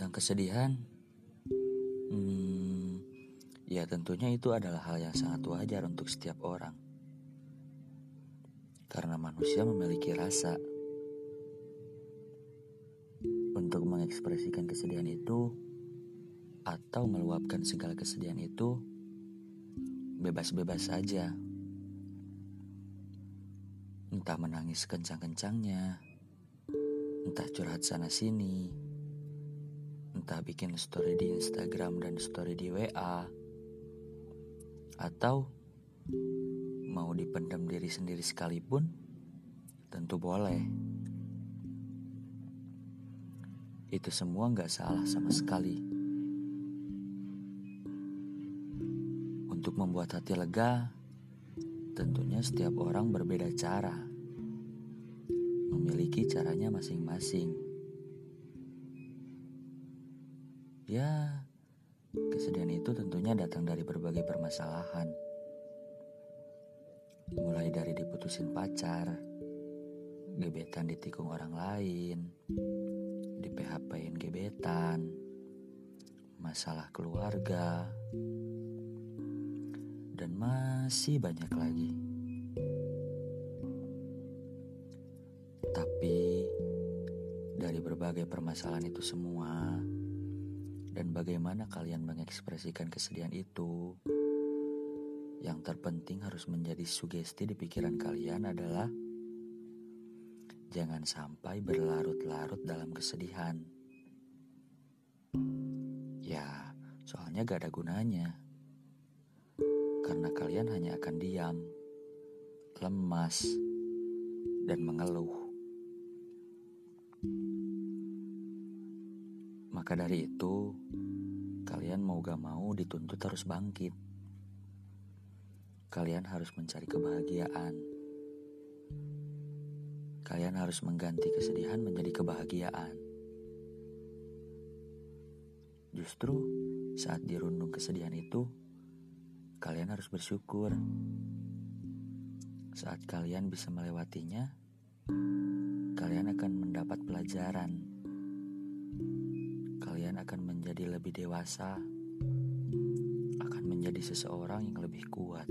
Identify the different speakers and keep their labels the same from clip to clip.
Speaker 1: Tentang kesedihan, hmm, ya tentunya itu adalah hal yang sangat wajar untuk setiap orang. Karena manusia memiliki rasa. Untuk mengekspresikan kesedihan itu, atau meluapkan segala kesedihan itu, bebas-bebas saja. Entah menangis kencang-kencangnya, entah curhat sana-sini, entah bikin story di Instagram dan story di WA, atau mau dipendam diri sendiri sekalipun, tentu boleh. Itu semua nggak salah sama sekali. Untuk membuat hati lega, tentunya setiap orang berbeda cara. Memiliki caranya masing-masing. Ya, kesedihan itu tentunya datang dari berbagai permasalahan. Mulai dari diputusin pacar, gebetan ditikung orang lain, di PHP-in gebetan, masalah keluarga, dan masih banyak lagi. Tapi dari berbagai permasalahan itu semua, dan bagaimana kalian mengekspresikan kesedihan itu, yang terpenting harus menjadi sugesti di pikiran kalian adalah jangan sampai berlarut-larut dalam kesedihan. Ya, soalnya gak ada gunanya. Karena kalian hanya akan diam, lemas, dan mengeluh. Maka dari itu, kalian mau gak mau dituntut harus bangkit kalian harus mencari kebahagiaan. Kalian harus mengganti kesedihan menjadi kebahagiaan. Justru saat dirundung kesedihan itu, kalian harus bersyukur. Saat kalian bisa melewatinya, kalian akan mendapat pelajaran. Akan menjadi lebih dewasa, akan menjadi seseorang yang lebih kuat.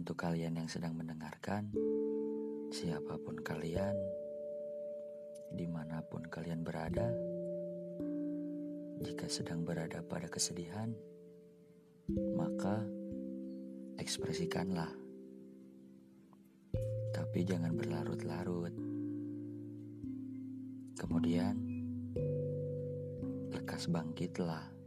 Speaker 1: Untuk kalian yang sedang mendengarkan, siapa pun kalian, di mana pun kalian berada, jika sedang berada pada kesedihan, maka ekspresikanlah. Tapi jangan berlarut-larut. Kemudian, lekas bangkitlah.